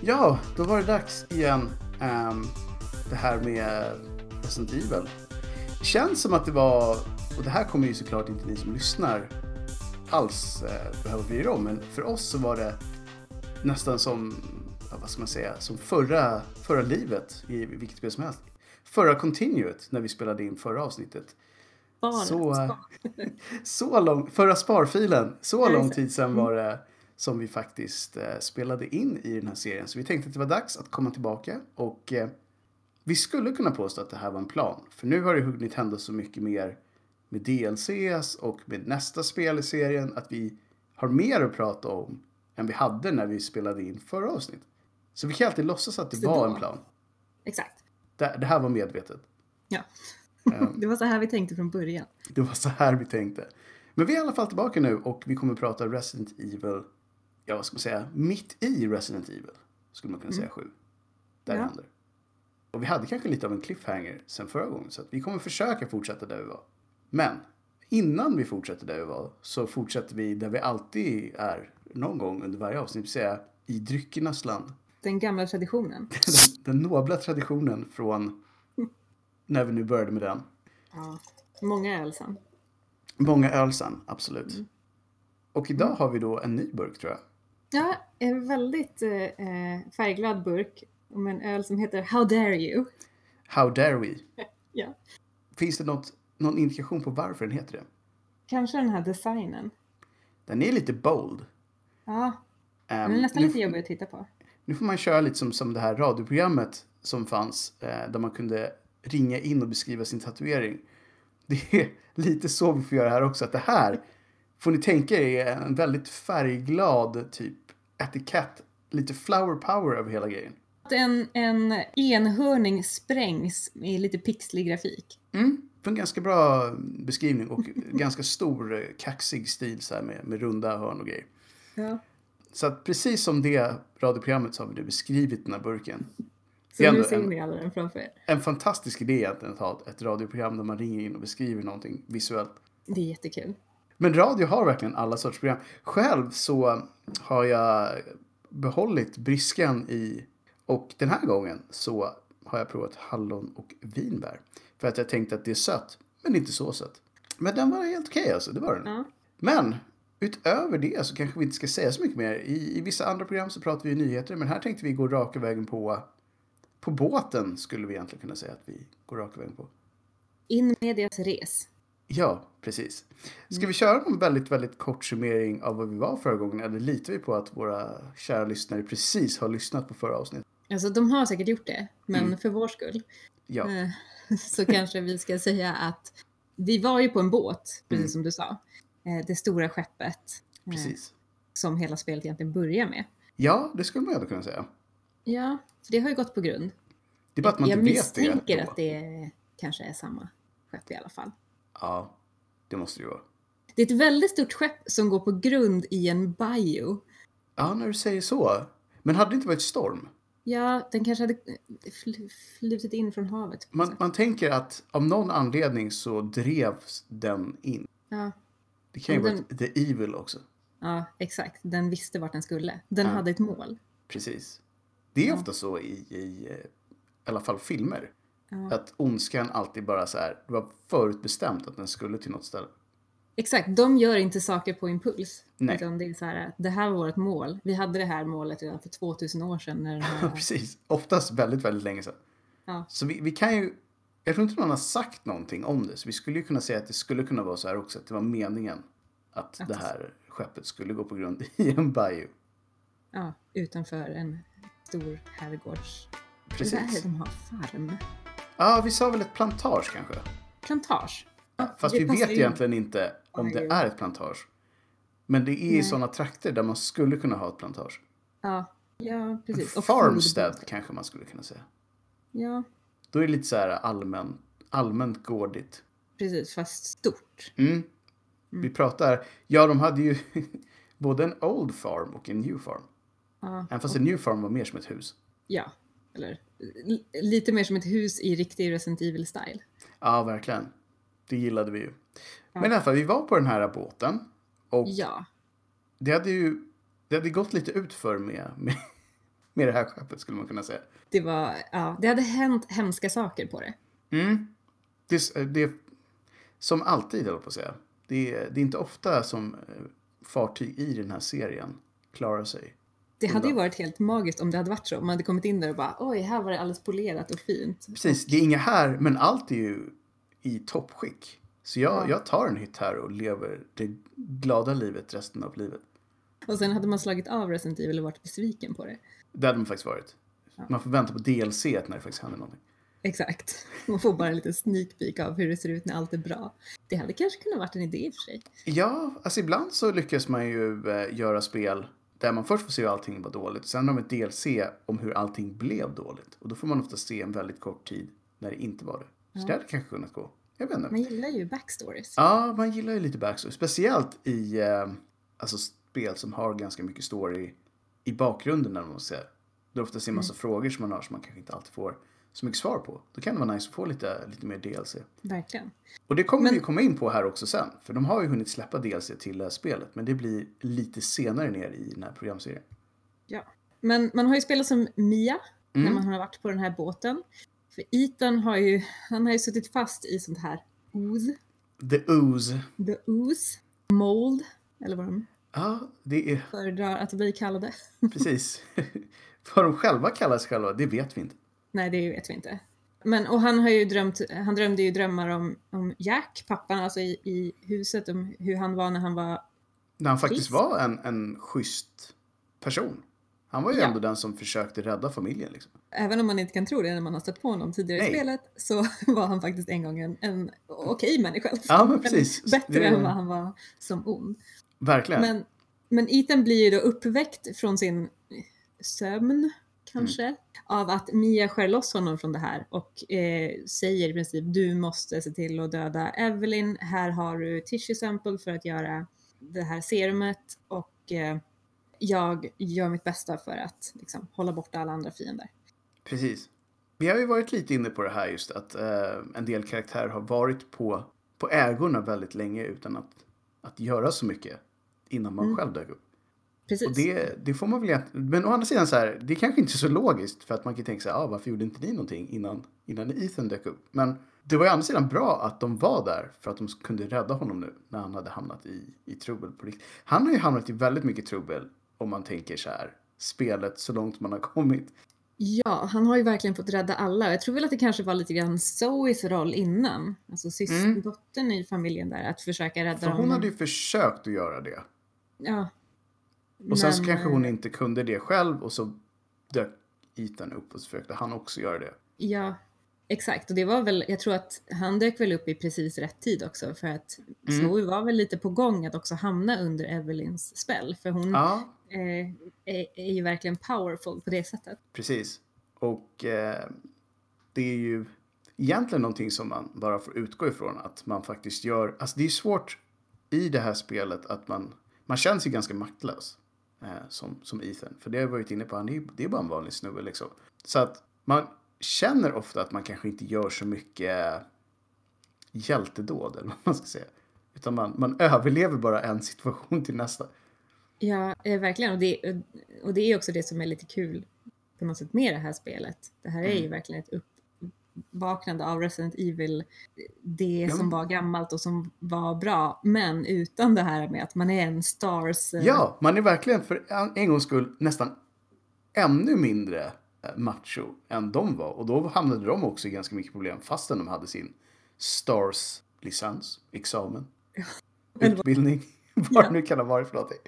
Ja, då var det dags igen. Um, det här med Resident Evil. Känns som att det var, och det här kommer ju såklart inte ni som lyssnar alls eh, behöva bry er om, men för oss så var det nästan som, ja, vad ska man säga, som förra, förra livet i vilket spel som helst. Förra continuet när vi spelade in förra avsnittet. Bara Så, spar. så lång, förra sparfilen, så lång tid sedan var det som vi faktiskt eh, spelade in i den här serien. Så vi tänkte att det var dags att komma tillbaka och eh, vi skulle kunna påstå att det här var en plan. För nu har det hunnit hända så mycket mer med DLCs och med nästa spel i serien att vi har mer att prata om än vi hade när vi spelade in förra avsnittet. Så vi kan alltid låtsas att det Så var då- en plan. Exakt. Det, det här var medvetet. Ja. Ehm, Det var så här vi tänkte från början. Det var så här vi tänkte. Men vi är i alla fall tillbaka nu och vi kommer prata Resident Evil, ja vad ska man säga, mitt i Resident Evil. Skulle man kunna säga sju. Där Ja. händer. Och vi hade kanske lite av en cliffhanger sen förra gången så att vi kommer försöka fortsätta där vi var. Men innan vi fortsätter där vi var så fortsätter vi där vi alltid är någon gång under varje avsnitt, det vill säga i dryckernas land. Den gamla traditionen. Den, den nobla traditionen från när vi nu började med den. Ja. Många öl sen. Många öl sen, absolut. Och idag har vi då en ny burk tror jag. Ja, en väldigt eh, färgglad burk om en öl som heter How dare you? How dare we? Ja. Finns det något, någon indikation på varför den heter det? Kanske den här designen. Den är lite bold. Ja, Ehm, den är nästan lite jobbig att titta på. nu får man köra lite som, som det här radioprogrammet som fanns eh, där man kunde ringa in och beskriva sin tatuering. Det är lite så vi får göra här också. Att det här får ni tänka er en väldigt färgglad typ etikett. Lite flower power över hela grejen. En, en enhörning sprängs i lite pixlig grafik. Mm, för en ganska bra beskrivning och ganska stor eh, kaxig stil så här med, med runda hörn och grejer. Ja. Så att precis som det radioprogrammet så har vi nu beskrivit den här burken. Så Det är nu ser ni alla den framför er. En fantastisk idé egentligen att ha ett radioprogram där man ringer in och beskriver någonting visuellt. Det är jättekul. Men radio har verkligen alla sorts program. Själv så har jag behållit briskan i och den här gången så har jag provat hallon och vinbär. För att jag tänkte att det är sött, men inte så sött. Men den var helt okej alltså, det var den. Ja. Men utöver det så kanske vi inte ska säga så mycket mer. I, I vissa andra program så pratar vi nyheter, men här tänkte vi gå raka vägen på på båten skulle vi egentligen kunna säga att vi går raka vägen på. In medias res. Ja, precis. Ska vi köra en väldigt, väldigt kort summering av vad vi var förra gången? Eller litar vi på att våra kära lyssnare precis har lyssnat på förra avsnittet? Alltså de har säkert gjort det, men Mm. för vår skull Ja, eh, så kanske vi ska säga att vi var ju på en båt, precis Mm. som du sa. Eh, Det stora skeppet eh, precis. som hela spelet egentligen börjar med. Ja, det skulle man ändå kunna säga. Ja, för det har ju gått på grund. Det är bara att man Jag inte vet det. misstänker då. att det kanske är samma skepp i alla fall. Ja, det måste det ju vara. Det är ett väldigt stort skepp som går på grund i en bio. Ja, när du säger så. Men hade det inte varit storm? Ja, den kanske hade fl- flutit in från havet. Man, man tänker att av någon anledning så drevs den in. Ja, Det kan ju vara den- the evil också. ja, exakt. Den visste vart den skulle. Den Ja. hade ett mål. Precis. Det är Ja. ofta så i, i, eh, i alla fall filmer. Ja. Att ondskan alltid bara så här, det var förutbestämt att den skulle till något ställe. Exakt, de gör inte saker på impuls. Nej. Utan det är så här, det här var vårt mål. Vi hade det här målet redan för 2000 år sedan. När här, Precis. Oftast väldigt, väldigt länge sedan. Ja. Så vi, vi kan ju, jag tror inte någon har sagt någonting om det. Så vi skulle ju kunna säga att det skulle kunna vara så här också. Att det var meningen att Att- det här skeppet skulle gå på grund i en bayou. ja, utanför en stor herrgårds... Det Precis. där är de har farm. Ja, vi sa väl ett plantage kanske. Plantage. Ja, Fast vi vet in. egentligen inte om det är ett plantage. Men det är i sådana trakter där man skulle kunna ha ett plantage. Ja, ja precis. Och Farmstead food. kanske man skulle kunna säga. Ja, Då är det lite så här allmän, allmänt gårdigt. precis. Fast stort. Mm. Vi pratar, ja de hade ju både en old farm och en new farm. Ja, Även fast en new farm var mer som ett hus. ja. eller lite mer som ett hus i riktig Resident Evil-style. Ja, verkligen. Det gillade vi ju. Men i alla fall, vi var på den här båten. Och Ja, det hade ju det hade gått lite utför med, med, med det här skeppet skulle man kunna säga. Det var, ja, det hade hänt hemska saker på det. Mm. Det, det, som alltid, höll jag på att säga. Det, det är inte ofta som eh, fartyg i den här serien klarar sig. Det hade ju varit helt magiskt om det hade varit så. Man hade kommit in där och bara oj, här var det alldeles polerat och fint. Precis, det är inga här, men allt är ju i toppskick. Så jag, Ja. jag tar en hytt här och lever det glada livet resten av livet. Och sen hade man slagit av Resident Evil och varit besviken på det. Det hade man faktiskt varit. Ja. Man får vänta på DLC när det faktiskt händer någonting. Exakt. Man får bara en liten sneak peek av hur det ser ut när allt är bra. Det hade kanske kunnat varit en idé i och för sig. Ja, alltså ibland så lyckas man ju eh, göra spel där man först får se hur allting var dåligt. Sen har de ett DLC om hur allting blev dåligt. Och då får man ofta se en väldigt kort tid när det inte var det. Så Ja. det hade kanske kunnat gå. Jag vet inte. Man gillar ju backstories. Ja, man gillar ju lite backstory. Speciellt i eh, alltså spel som har ganska mycket story i bakgrunden när man måste säga. Där ofta ser en massa frågor som man har som man kanske inte alltid får så mycket svar på. Då kan det vara nice att få lite, lite mer DLC. Verkligen. Och det kommer Men- vi komma in på här också sen. För de har ju hunnit släppa DLC till det här spelet. Men det blir lite senare ner i den här programserien. Ja. Men man har ju spelat som Mia när Mm. man har varit på den här båten. För Ethan har ju, han har ju suttit fast i sånt här ooze, The Ooze. the ooze, mold, eller vad de Ja, det är föredrar att bli kallade. precis. Vad de själva kallar sig själva, det vet vi inte. Nej, det vet vi inte. Men, och han har ju drömt, han drömde ju drömmar om, om Jack, pappan, alltså i, i huset, om hur han var när han var, När han faktiskt Frisk. var en, en schysst person. Han var ju Ja. ändå den som försökte rädda familjen. Liksom. även om man inte kan tro det när man har stött på honom tidigare i Nej. spelet, så var han faktiskt en gång en, en okej människa. Ja, men precis. En, bättre Det- än vad han var som ond. Verkligen. Men, men Ethan blir ju då uppväckt från sin sömn, kanske, Mm. av att Mia skär loss honom från det här och eh, säger i princip du måste se till att döda Evelyn. Här har du tissue sample för att göra det här serumet och eh, jag gör mitt bästa för att liksom, hålla borta alla andra fiender. Precis. Vi har ju varit lite inne på det här just att eh, en del karaktärer har varit på, på ägorna väldigt länge utan att, att göra så mycket innan man Mm. själv dök upp. Precis. Och det, det får man väl egentligen- Men å andra sidan så här, det är kanske inte så logiskt för att man kan tänka sig, ah, varför gjorde inte ni någonting innan, innan Ethan dök upp? Men det var ju å andra sidan bra att de var där för att de kunde rädda honom nu när han hade hamnat i, i trubbel på riktigt. Han har ju hamnat i väldigt mycket trubbel om man tänker så här, spelet så långt man har kommit. Ja, han har ju verkligen fått rädda alla. Jag tror väl att det kanske var lite grann Zoes roll innan. Alltså Mm. dottern i familjen där, att försöka rädda För dem. hon hade ju försökt att göra det. Ja. Och sen så kanske hon inte kunde det själv och så dök Ethan upp och så försökte han också göra det. Ja, exakt. Och det var väl, jag tror att han dök väl upp i precis rätt tid också för att Mm. Zoe var väl lite på gång att också hamna under Evelyns spel. För hon Ja, eh, är, är ju verkligen powerful på det sättet. precis. Och eh, det är ju egentligen någonting som man bara får utgå ifrån att man faktiskt gör. Alltså det är svårt i det här spelet att man, man känner sig ganska maktlös. Eh, som, som Ethan. För det har jag varit inne på, han är, det är bara en vanlig snubbe liksom. Så att man känner ofta att man kanske inte gör så mycket hjältedåd eller vad man ska säga. Utan man, man överlever bara en situation till nästa. Ja, eh, verkligen. Och det, och det är också det som är lite kul på något sätt med det här spelet. Det här är ju Mm. verkligen ett uppvaknande av Resident Evil, det Ja, som var gammalt och som var bra, men utan det här med att man är en stars... eh, Ja, man är verkligen för en, en gångs skull nästan ännu mindre eh, macho än de var. Och då hamnade de också i ganska mycket problem fastän de hade sin Stars-licens, examen, utbildning, vad Ja. nu kan ha varit för någonting.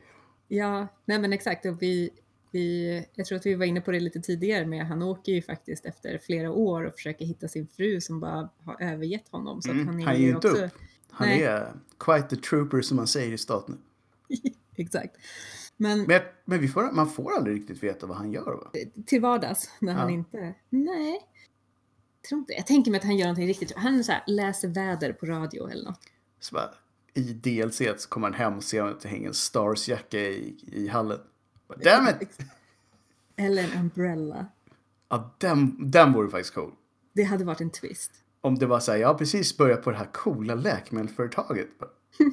Ja, nej men exakt. Och vi, vi, jag tror att vi var inne på det lite tidigare med han åker ju faktiskt efter flera år och försöker hitta sin fru som bara har övergett honom. Så Mm, att han är han ger ju inte upp. Han Nej. är quite the trooper som man säger i staten. exakt. Men Men, men vi får, man får aldrig riktigt veta vad han gör va? till vardags när han Ja. inte... Nej. Tror inte. Jag tänker mig att han gör någonting riktigt. Han så här, läser väder på radio eller något. Så bara, I DLC så kommer han hem och ser att det hänger en Stars-jacka i, i hallen. Damn it! Eller en umbrella. Ja, den, den vore faktiskt cool. Det hade varit en twist. Om det var så här, jag har precis börjat på det här coola läkemedelsföretaget.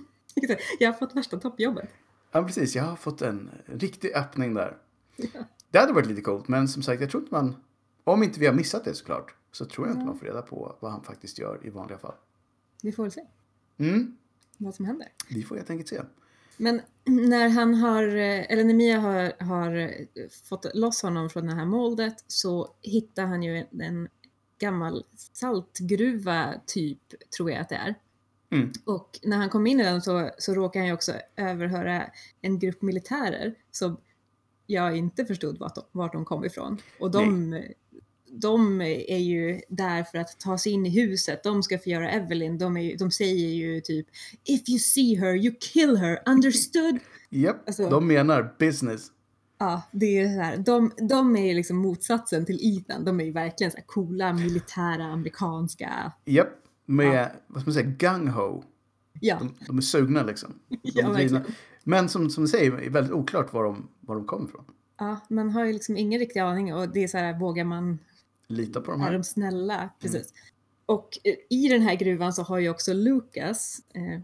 Jag har fått värsta toppjobbet. Ja, precis. Jag har fått en riktig öppning där. Det hade varit lite coolt, men som sagt, jag tror inte man... Om inte vi har missat det såklart, så tror jag inte man får reda på vad han faktiskt gör i vanliga fall. Vi får väl se Mm, vad som händer. vi får helt enkelt se. Men när han har, eh, eller när Mia har, har eh, fått loss honom från det här moldet så hittar han ju en, en gammal saltgruva typ, tror jag att det är. Mm. Och när han kom in i den så, så råkar han ju också överhöra en grupp militärer som jag inte förstod vart de, vart de kom ifrån. Och de, de är ju där för att ta sig in i huset. De ska förgöra Evelyn. De, ju, de säger ju typ If you see her, you kill her, understood? Japp, Alltså- de menar business. Ja, det är så här. De, de är ju liksom motsatsen till Ethan. De är ju verkligen så här coola, militära, amerikanska. Japp, med, vad ska man säga, gung-ho. Ja, De, de är sugna liksom. Ja. Men som, som du säger, är väldigt oklart var de, var de kommer ifrån. ja, man har ju liksom ingen riktig aning och det är så här, vågar man Lita på de Är här. de snälla? Precis. Och eh, i den här gruvan så har ju också Lucas, eh,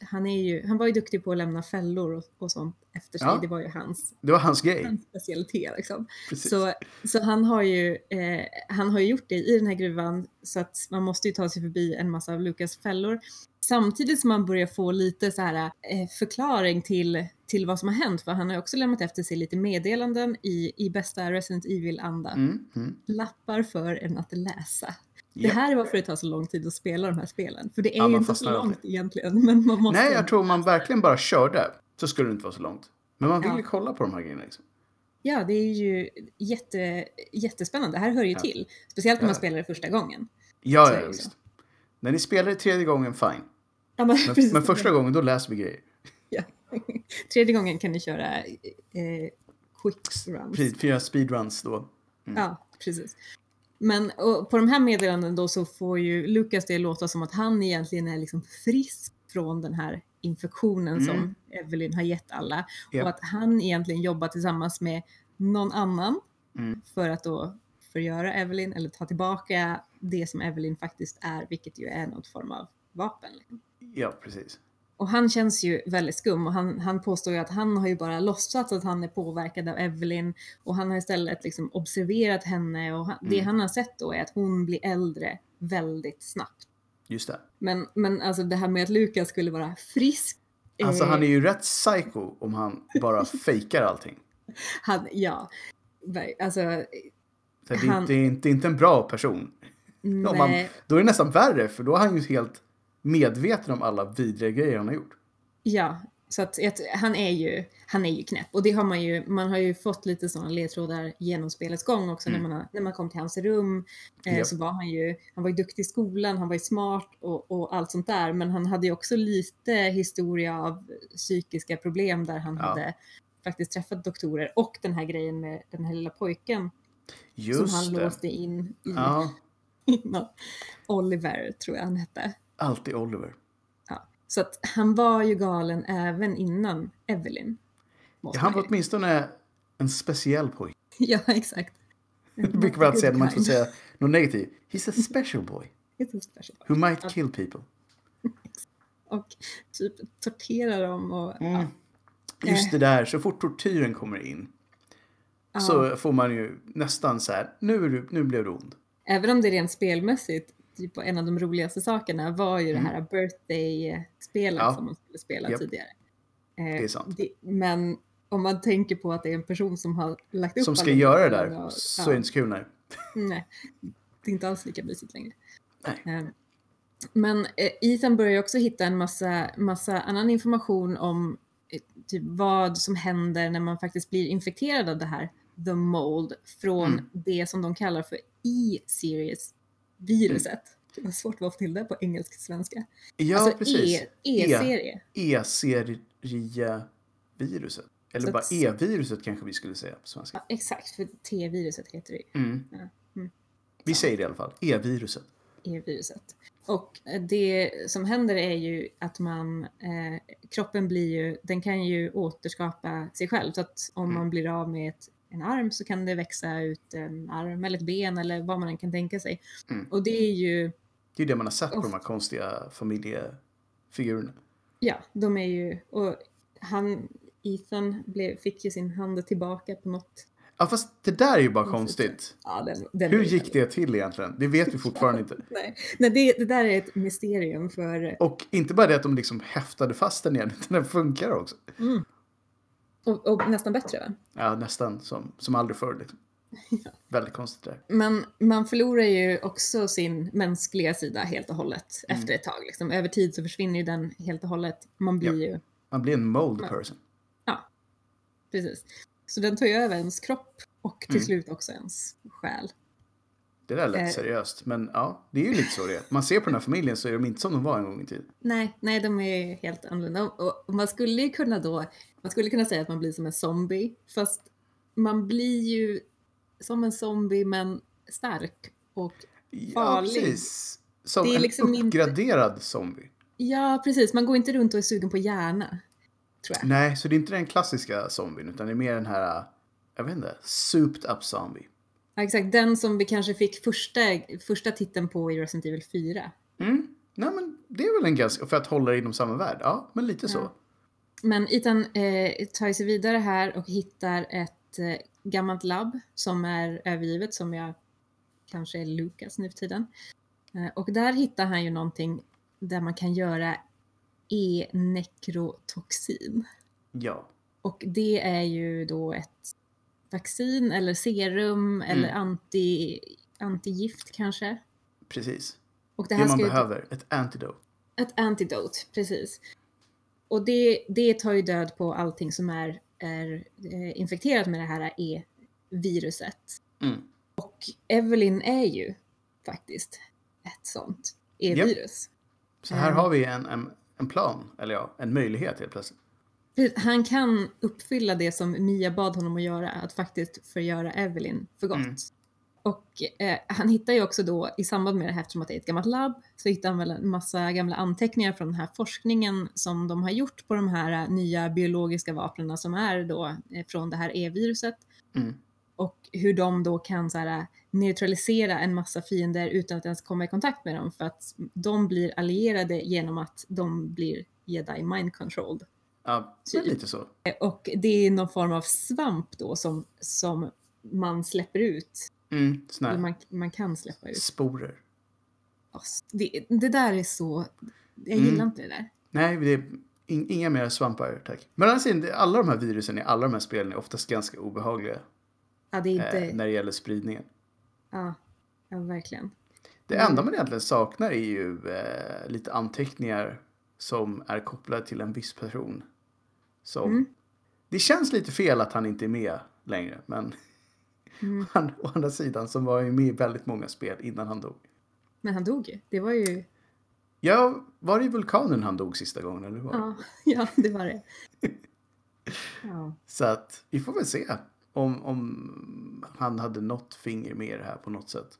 han, är ju, han var ju duktig på att lämna fällor och, och sånt efter sig. Ja. Det var ju hans, Det var hans grej. hans specialitet. Liksom. Precis. Så, så han, har ju, eh, han har ju gjort det i den här gruvan så att man måste ju ta sig förbi en massa av Lucas fällor. Samtidigt som man börjar få lite så här eh, förklaring till, till vad som har hänt för han har ju också lämnat efter sig lite meddelanden i, i bästa Resident Evil-anda. Mm, mm. Lappar för en att läsa. Det här är varför det tar så lång tid att spela de här spelen. För det är Ja, ju inte så långt alltid. egentligen. Men man måste Nej, jag tror man verkligen bara körde så skulle det inte vara så långt. Men man vill Ja. ju kolla på de här grejerna. Liksom. Ja, det är ju jätte, jättespännande. Det här hör ju Ja. till. Speciellt när man spelar det första gången. Ja, ja, det visst. När ni spelar det tredje gången, fine. Ja, men, Men, men första gången, då läser vi grejer. Ja. Tredje gången kan ni köra eh, quick runs. Precis, Fyra speedruns då. Ja, precis. Men på de här meddelandena då så får ju Lukas det låta som att han egentligen är liksom frisk från den här infektionen Mm. som Evelyn har gett alla. Japp. Och att han egentligen jobbar tillsammans med någon annan Mm. för att då förgöra Evelyn eller ta tillbaka det som Evelyn faktiskt är, vilket ju är något form av vapen. liksom. Ja, precis. Och han känns ju väldigt skum och han, han påstår ju att han har ju bara låtsats att han är påverkad av Evelyn och han har istället liksom observerat henne och han, det Mm. han har sett då är att hon blir äldre väldigt snabbt. Just det. Men, men alltså det här med att Lukas skulle vara frisk. Alltså eh, han är ju rätt psycho om han bara fejkar allting. han, ja, alltså Så det, Han- det, är inte, det är inte en bra person. Om man, nej, då är det nästan värre, för då är han ju helt medveten om alla vidriga grejer han har gjort. ja. Så att han, är ju, han är ju knäpp och det har man ju, man har ju fått lite sådana ledtrådar genom spelets gång också Mm. när, man när man kom till hans rum. Eh, Japp. Så var han ju, han var ju duktig i skolan, han var ju smart och, och allt sånt där men han hade ju också lite historia av psykiska problem där han Ja. hade faktiskt träffat doktorer och den här grejen med den här lilla pojken Just som han det. låste in i Ja. Oliver tror jag han hette. Alltid Oliver. Ja. Så att han var ju galen även innan Evelyn. Ja, han var åtminstone en speciell pojke. Ja, exakt. Det brukar man säga när man inte får säga något negativt. He's a special boy a special. who might kill people. Och typ tortera dem och Mm. ja. Just det där, så fort tortyren kommer in så får man ju nästan så här, nu, nu blev du ond. Även om det rent spelmässigt, typ en av de roligaste sakerna var ju Mm. det här birthday-spelet Ja. som man skulle spela Japp. tidigare. Eh, Det är sant. det- men om man tänker på att det är en person som har lagt upp Som ska göra det där, och- så ja. är det inte så kul. Nej. Nej, det är inte alls lika mysigt längre. Nej. Eh, Men eh, Ethan börjar ju också hitta en massa, massa annan information om eh, typ vad som händer när man faktiskt blir infekterad av det här the mold från Mm. det som de kallar för E-series viruset. Det var svårt att få till det på engelsk-svenska. Ja, alltså precis. E- E-serie. E-serieviruset. Eller Så bara att- E-viruset kanske vi skulle säga på svenska. Ja, exakt, för T-viruset heter det ju. Mm. Ja, mm. Vi säger det i alla fall. E-viruset. E-viruset. Och eh, det som händer är ju att man, eh, kroppen blir ju, den kan ju återskapa sig själv. Så att om Mm. man blir av med ett, en arm så kan det växa ut en arm eller ett ben eller vad man än kan tänka sig. Mm. Och det är ju, Det är det man har sett på de här konstiga familjefigurerna. ja, de är ju, och han, Ethan blev, fick ju sin hand tillbaka på något Ja, fast det där är ju bara Konstigt. Ja, den, den Hur gick det till egentligen? Det vet vi fortfarande inte. Nej, Nej det, det där är ett mysterium för... Och inte bara det att de liksom häftade fast den igen, utan den funkar också. Mm. Och, och nästan bättre va? Ja, nästan som, som aldrig förr. Liksom. Ja. Väldigt konstigt där. Men man förlorar ju också sin mänskliga sida helt och hållet Mm. efter ett tag. Liksom. Över tid så försvinner ju den helt och hållet. Man blir ju, Man blir en mold Ja. person. precis. Så den tar ju över ens kropp och till Mm. slut också ens själ. Det där lät Eh. seriöst. Men ja, det är ju lite så det är. Man ser på den här familjen så är de inte som de var en gång i tiden. Nej, nej, de är helt annorlunda. Och, och man skulle ju kunna då, man skulle kunna säga att man blir som en zombie, fast man blir ju som en zombie men stark och Ja, Farlig. precis. Som Det är en liksom inte- uppgraderad zombie. ja, precis, man går inte runt och är sugen på hjärna, tror jag. Nej, så det är inte den klassiska zombien, utan det är mer den här, jag vet inte, souped up zombie. Ja, exakt, den som vi kanske fick första, första titeln på i Resident Evil 4. Mm. Nej, men det är väl en ganska, för att hålla det inom samma värld. Ja, men lite så. Men Ethan eh, tar sig vidare här och hittar ett eh, gammalt labb som är övergivet, som jag kanske är Lucas nu för tiden. Eh, och där hittar han ju någonting där man kan göra e-nekrotoxin. Ja. Och det är ju då ett vaccin eller serum eller anti, antigift kanske. Precis. Och det Det, man behöver, ett antidote. Ett antidote, precis. Och det, det tar ju död på allting som är, är eh, infekterat med det här E-viruset. Mm. Och Evelyn är ju faktiskt ett sånt E-virus. Så här har vi en, en, en plan, eller ja, en möjlighet helt plötsligt. Han kan uppfylla det som Mia bad honom att göra, att faktiskt förgöra Evelyn för gott. Mm. Och eh, han hittar ju också då, i samband med det här, eftersom att det är ett gammalt labb, så hittar han väl en massa gamla anteckningar från den här forskningen som de har gjort på de här eh, nya biologiska vapnen som är då eh, från det här E-viruset. Mm. Och hur de då kan så här, neutralisera en massa fiender utan att ens komma i kontakt med dem för att de blir allierade genom att de blir jedi mind controlled. Ja, men lite så. Och det är någon form av svamp då som, som man släpper ut. Mm, man, man kan släppa ut. sporer. Det, det där är så... Jag Mm. gillar inte det där. Nej, det är in, inga mer svampar, tack. Men å andra sidan, det- alla de här virusen i alla de här spelen är oftast ganska obehagliga Ja, det är inte... eh, när det gäller spridningen. ja, ja, verkligen. Det Mm. enda man egentligen saknar är ju eh, lite anteckningar som är kopplade till en viss person. Som, Mm. Det känns lite fel att han inte är med längre, men Mm. han, å andra sidan så var ju med i väldigt många spel innan han dog. Men han dog ju. Det var ju... Ja, var det i vulkanen han dog sista gången? Eller vad? Ja, ja det var det. Ja. Så att vi får väl se om, om han hade något finger med i det här på något sätt.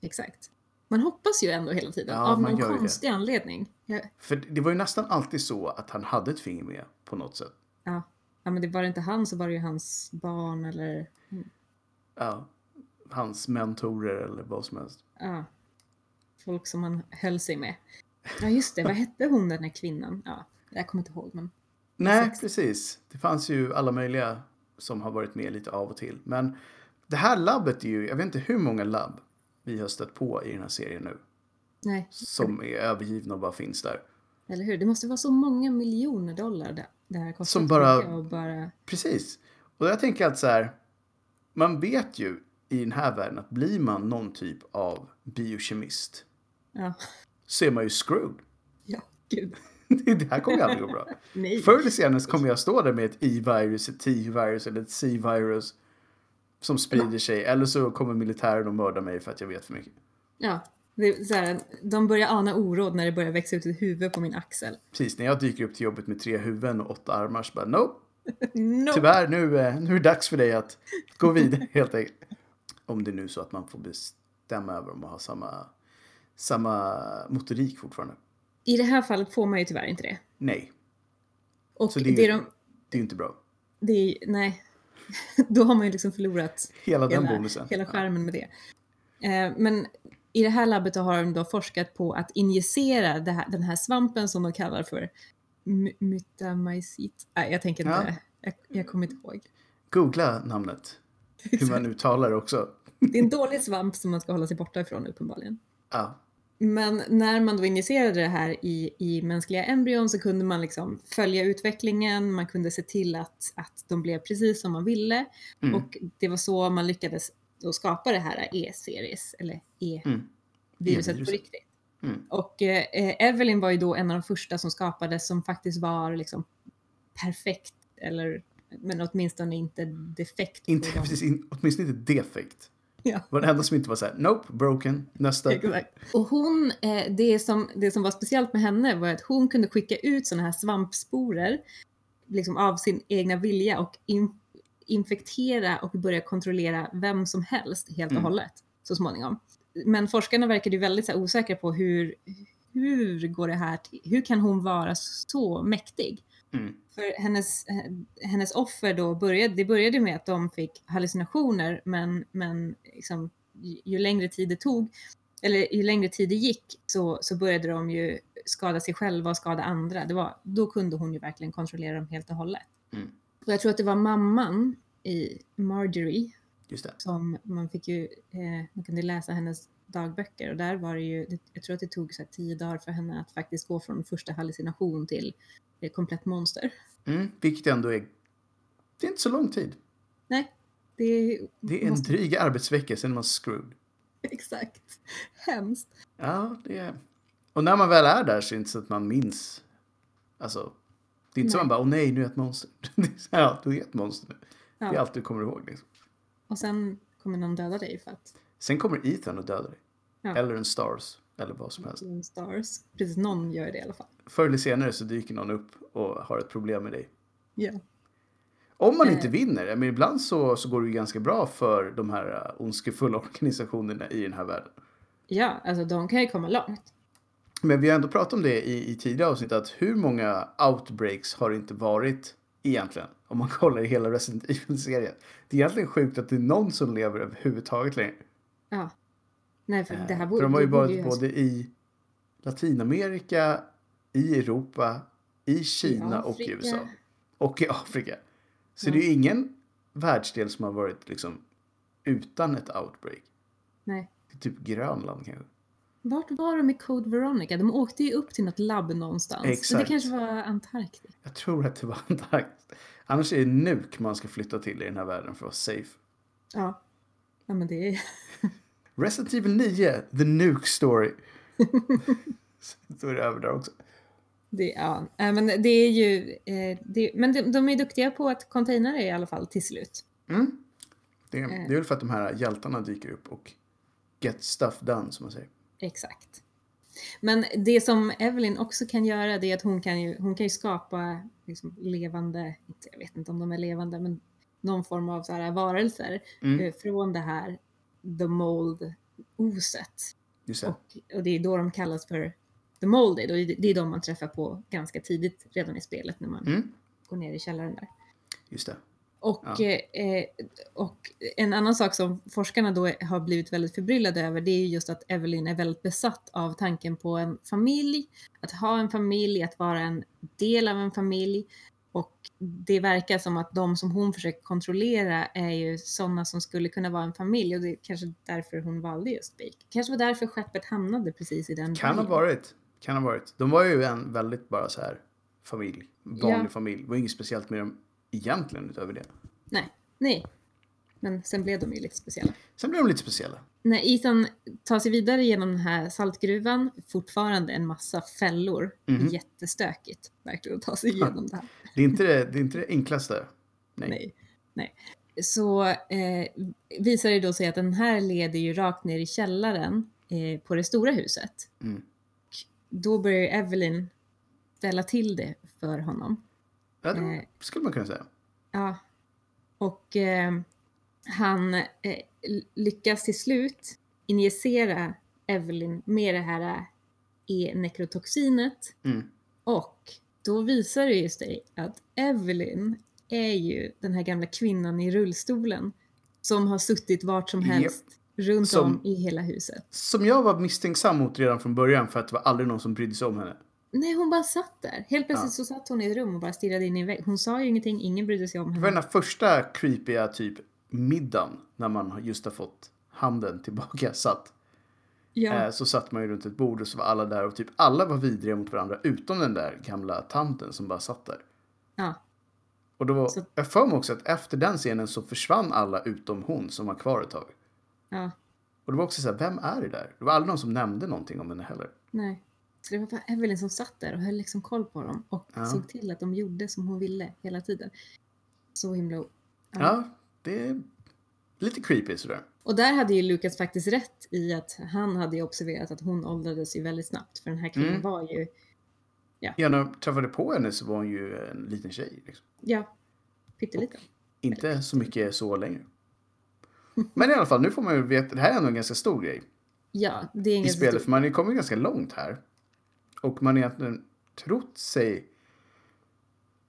Exakt. Man hoppas ju ändå hela tiden. Ja, av någon ju det. konstig anledning. Ja, För det var ju nästan alltid så att han hade ett finger med på något sätt. ja. ja, men det var inte han så var det ju hans barn eller... Ja, hans mentorer eller vad som helst. Ja. Folk som han höll sig med. Ja, just det. Vad hette hon den här kvinnan? Ja, jag kommer inte ihåg, men... Nej, precis. Det fanns ju alla möjliga som har varit med lite av och till. Men det här labbet är ju, jag vet inte hur många labb vi har stött på i den här serien nu. Nej, Som är övergivna och bara finns där. eller hur? Det måste vara så många miljoner dollar det, här kostar. Som bara- bara... Precis. Och jag tänker att så här, man vet ju i den här världen att blir man någon typ av biokemist Ja, så är man ju screwed. ja gud. det här kommer ju aldrig gå bra. Nej. Förr eller senare kommer jag stå där med ett E-virus, ett T-virus eller ett C-virus som sprider sig. Eller så kommer militären och mörda mig för att jag vet för mycket. Ja, det är så här, de börjar ana oråd när det börjar växa ut ett huvud på min axel. Precis, när jag dyker upp till jobbet med tre huvuden och åtta armar så bara nope, No. tyvärr nu, eh, nu är det dags för dig att gå vidare helt enkelt. Om det är nu så att man får bestämma över om man har samma, samma motorik fortfarande. I det här fallet får man ju tyvärr inte det. Nej, Och Så det, det- är de, det är ju inte bra. det är, nej, då har man ju liksom förlorat Hela den hela, bonusen. hela skärmen med det. Eh, men i det här labbet har de då forskat på att injicera det här, den här svampen som de kallar för my- mytamycet. Nej, jag tänker inte, Ja. jag, jag kommer inte ihåg. Googla namnet. hur man uttalar det också. Det är en dålig svamp som man ska hålla sig borta ifrån uppenbarligen. Ja. Men när man då injicerade det här i, i mänskliga embryon så kunde man liksom följa utvecklingen, man kunde se till att, att de blev precis som man ville. Mm. Och det var så man lyckades då skapa det här E-series, eller E-viruset Mm. på riktigt. Mm. Och eh, Evelyn var ju då en av de första som skapades som faktiskt var liksom perfekt, eller men åtminstone inte defekt. Inte, precis, in, åtminstone inte defekt. Ja. Det var den enda som inte var så här, nope, broken, nästa. Exakt. Och hon, eh, det, som, det som var speciellt med henne var att hon kunde skicka ut sådana här svampsporer liksom av sin egna vilja och in, infektera och börja kontrollera vem som helst helt och Mm. hållet så småningom. Men forskarna verkade ju väldigt här, osäkra på hur, hur går det här till? Hur kan hon vara så mäktig? Mm. För hennes, hennes offer då började, det började med att de fick hallucinationer men, men liksom, ju, ju längre tid det tog, eller ju längre tid det gick så, så började de ju skada sig själva och skada andra. Det var, då kunde hon ju verkligen kontrollera dem helt och hållet. Mm. Och jag tror att det var mamman i Marjorie Just det. som man fick ju, eh, man kunde läsa hennes dagböcker och där var det ju, jag tror att det tog så tio dagar för henne att faktiskt gå från första hallucination till eh, komplett monster. Mm. Vilket ändå är, det är inte så lång tid. Nej, det är, Det är en måste- dryg arbetsvecka, sen är man screwed. Exakt. Hemskt. Ja, det är... Och när man väl är där så är det inte så att man minns. Alltså, det är inte så Nej. man bara, åh nej, nu är jag ett monster. Ja, du är ett monster nu. Det är Ja. allt du kommer ihåg. Liksom. Och sen kommer någon döda dig för att Sen kommer Ethan och dödar dig. Ja. Eller en Stars. Eller vad som helst. en stars. Precis, någon gör det i alla fall. Förr eller senare så dyker någon upp och har ett problem med dig. Ja. Om man Eh. inte vinner, men ibland så, så går det ju ganska bra för de här uh, ondskefulla organisationerna i den här världen. Ja, alltså de kan ju komma långt. Men vi har ändå pratat om det i, i tidigare avsnitt att hur många outbreaks har det inte varit egentligen? Om man kollar i hela Resident Evil-serien. Det är egentligen sjukt att det är någon som lever överhuvudtaget längre. Ja. Nej, för det här Eh, borde för de har ju varit både i Latinamerika, i Europa, i Kina och i. USA. Och i Afrika. Så Ja. det är ju ingen världsdel som har varit liksom utan ett outbreak. Nej. Det är typ Grönland kanske. Vart var de i Code Veronica? De åkte ju upp till något labb någonstans. Exakt. det kanske var Antarktis. Jag tror att det var Antarktis. Annars är det Nuuk man ska flytta till i den här världen för att vara safe. Ja. Ja, men det är... Resident Evil 9, The Nuke Story. Så är det över där också. Det, ja, äh, men det är ju... Eh, det, men de, de är duktiga på att containa det i alla fall till slut. Mm. Det, Eh. det är väl för att de här hjältarna dyker upp och get stuff done som man säger. Exakt. Men det som Evelyn också kan göra det är att hon kan ju, hon kan ju skapa liksom levande, jag vet inte om de är levande, men någon form av så här varelser Mm. eh, från det här the mold-oset. Och, och det är då de kallas för the molded och det är de man träffar på ganska tidigt redan i spelet när man Mm. går ner i källaren där. Just det. Och, Ja. eh, och en annan sak som forskarna då har blivit väldigt förbryllade över det är ju just att Evelyn är väldigt besatt av tanken på en familj, att ha en familj, att vara en del av en familj. Och det verkar som att de som hon försöker kontrollera är ju sådana som skulle kunna vara en familj och det är kanske därför hon valde just Bake. Kanske var därför skeppet hamnade precis i den Kan ha byn. varit. Kan ha varit. De var ju en väldigt bara så här familj. Vanlig Ja. familj. Det var inget speciellt med dem egentligen utöver det. Nej, nej. Men sen blev de ju lite speciella. Sen blev de lite speciella. När Ethan tar sig vidare genom den här saltgruvan, fortfarande en massa fällor. Mhm. Jättestökigt verkligen att ta sig igenom det här. Det är inte det, det, är inte det enklaste. Nej. Nej. Nej. Så eh, visar det då sig att den här leder ju rakt ner i källaren eh, på det stora huset. Mm. Då börjar Evelyn ställa till det för honom. Ja, det skulle man kunna säga. Ja. Och eh, han eh, lyckas till slut injicera Evelyn med det här eh, E-nekrotoxinet. Mm. Och då visar det ju sig att Evelyn är ju den här gamla kvinnan i rullstolen som har suttit vart som helst runt Som- om i hela huset. Som jag var misstänksam mot redan från början för att det var aldrig någon som brydde sig om henne. Nej, hon bara satt där. Helt plötsligt Ja. så satt hon i ett rum och bara stirrade in i en vägg. Hon sa ju ingenting, ingen brydde sig om Det var henne. den här första creepiga typ middagen när man just har fått handen tillbaka satt. Ja, Eh, så satt man ju runt ett bord och så var alla där och typ alla var vidriga mot varandra utom den där gamla tanten som bara satt där. ja, Och då var, Så- jag för mig också att efter den scenen så försvann alla utom hon som var kvar ett tag. ja, Och det var också så här, vem är det där? Det var aldrig någon som nämnde någonting om henne heller. nej. Så det var bara Evelyn som satt där och höll liksom koll på dem och Ja. såg till att de gjorde som hon ville hela tiden. Så himla... Ja. Ja, det är lite creepy sådär. Och där hade ju Lukas faktiskt rätt i att han hade ju observerat att hon åldrades ju väldigt snabbt. För den här kvinnan Mm. var ju, Ja, när jag träffade på henne så var hon ju en liten tjej. Liksom. ja, pytteliten. Inte så mycket så längre. Men i alla fall, nu får man ju veta, det här är ändå en ganska stor grej Ja, det är i ingen spelet. För man har ju kommit ganska långt här. Och man egentligen trott sig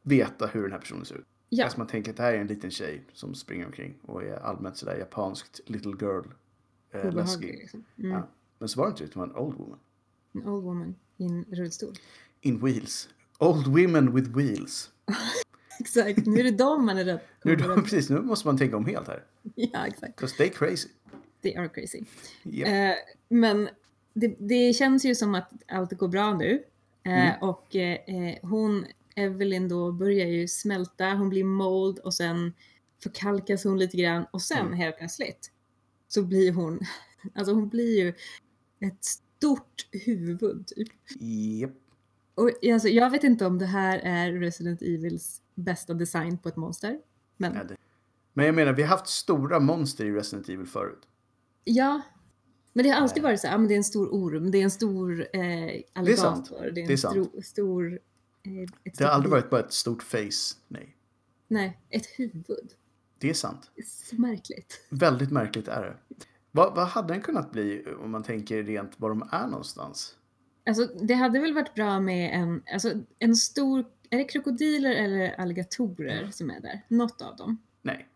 veta hur den här personen ser ut. Ja, Alltså man tänker att det här är en liten tjej som springer omkring och är allmänt sådär japanskt little girl. Eh, läskig. liksom. Mm. Ja. Men så var det inte, utan det var en old woman. En old woman i en rullstol. In wheels. Old women with wheels. Exakt, nu är det dem man är rädd Nu, då, rädd- precis, nu måste man tänka om helt här. Ja, exakt. Because they crazy. They are crazy. Yep. Eh, men det, det känns ju som att allt går bra nu. Eh, Mm. Och eh, eh, hon, Evelyn då, börjar ju smälta, hon blir mold och sen förkalkas hon lite grann och sen Mm. helt plötsligt så blir hon, alltså hon blir ju ett stort huvud typ. Yep. Och alltså, jag vet inte om det här är Resident Evils bästa design på ett monster. Men Ja, det. Men jag menar, vi har haft stora monster i Resident Evil förut. Ja. Men det har alltid varit så här, ah, men det är en stor orm, det är en stor eh, alligator, sant. det är en Det är sant. Stor, stor eh, Det har aldrig varit bara ett stort face. Nej. Nej, ett huvud. Det är sant. Så märkligt. Väldigt märkligt är det. Vad, vad hade den kunnat bli om man tänker rent var de är någonstans? Alltså det hade väl varit bra med en, alltså en stor, är det krokodiler eller alligatorer som är där? Något av dem. Nej.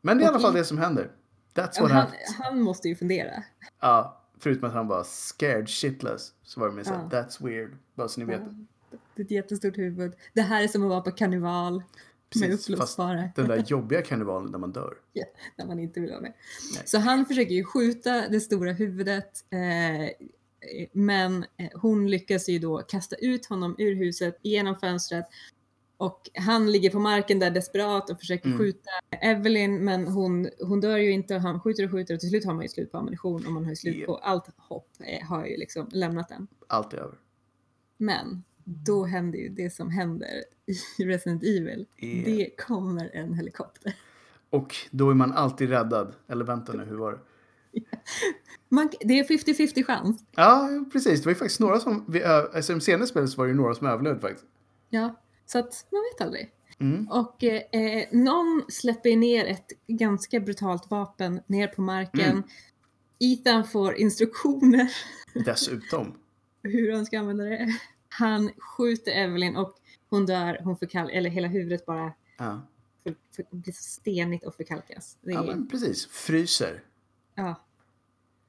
Men det är i alla fall det som händer. That's what han, han måste ju fundera. Ja, förutom att han var scared shitless. Så var det med såhär, Ja. that's weird. Bara så ni vet. Ja, Det är ett jättestort huvud. Det här är som att vara på karneval med Precis, fast uppblåsbara. Den där jobbiga karnevalen där man dör. Ja, när man inte vill vara med. Nej. Så han försöker ju skjuta det stora huvudet. Eh, men eh, hon lyckas ju då kasta ut honom ur huset genom fönstret. Och han ligger på marken där desperat och försöker Mm. skjuta Evelyn men hon, hon dör ju inte och han skjuter och skjuter och till slut har man ju slut på ammunition och man har ju slut på allt hopp eh, har ju liksom lämnat den. Allt är över. Men då händer ju det som händer i Resident Evil. Ja. Det kommer en helikopter. Och då är man alltid räddad. Eller vänta nu, hur var det? Man, det är 50-50 chans. Ja, precis. Det var ju faktiskt några som... Vi, alltså, I senaste spelet så var det ju några som överlevde faktiskt. Ja, så att man vet aldrig. Mm. Och eh, någon släpper ner ett ganska brutalt vapen ner på marken. Mm. Ethan får instruktioner Dessutom. hur han ska använda det. Han skjuter Evelyn och hon dör, hon förkal- eller hela huvudet bara Ja. för, för, blir stenigt och förkalkas. Är, ja, men precis. Fryser. ja.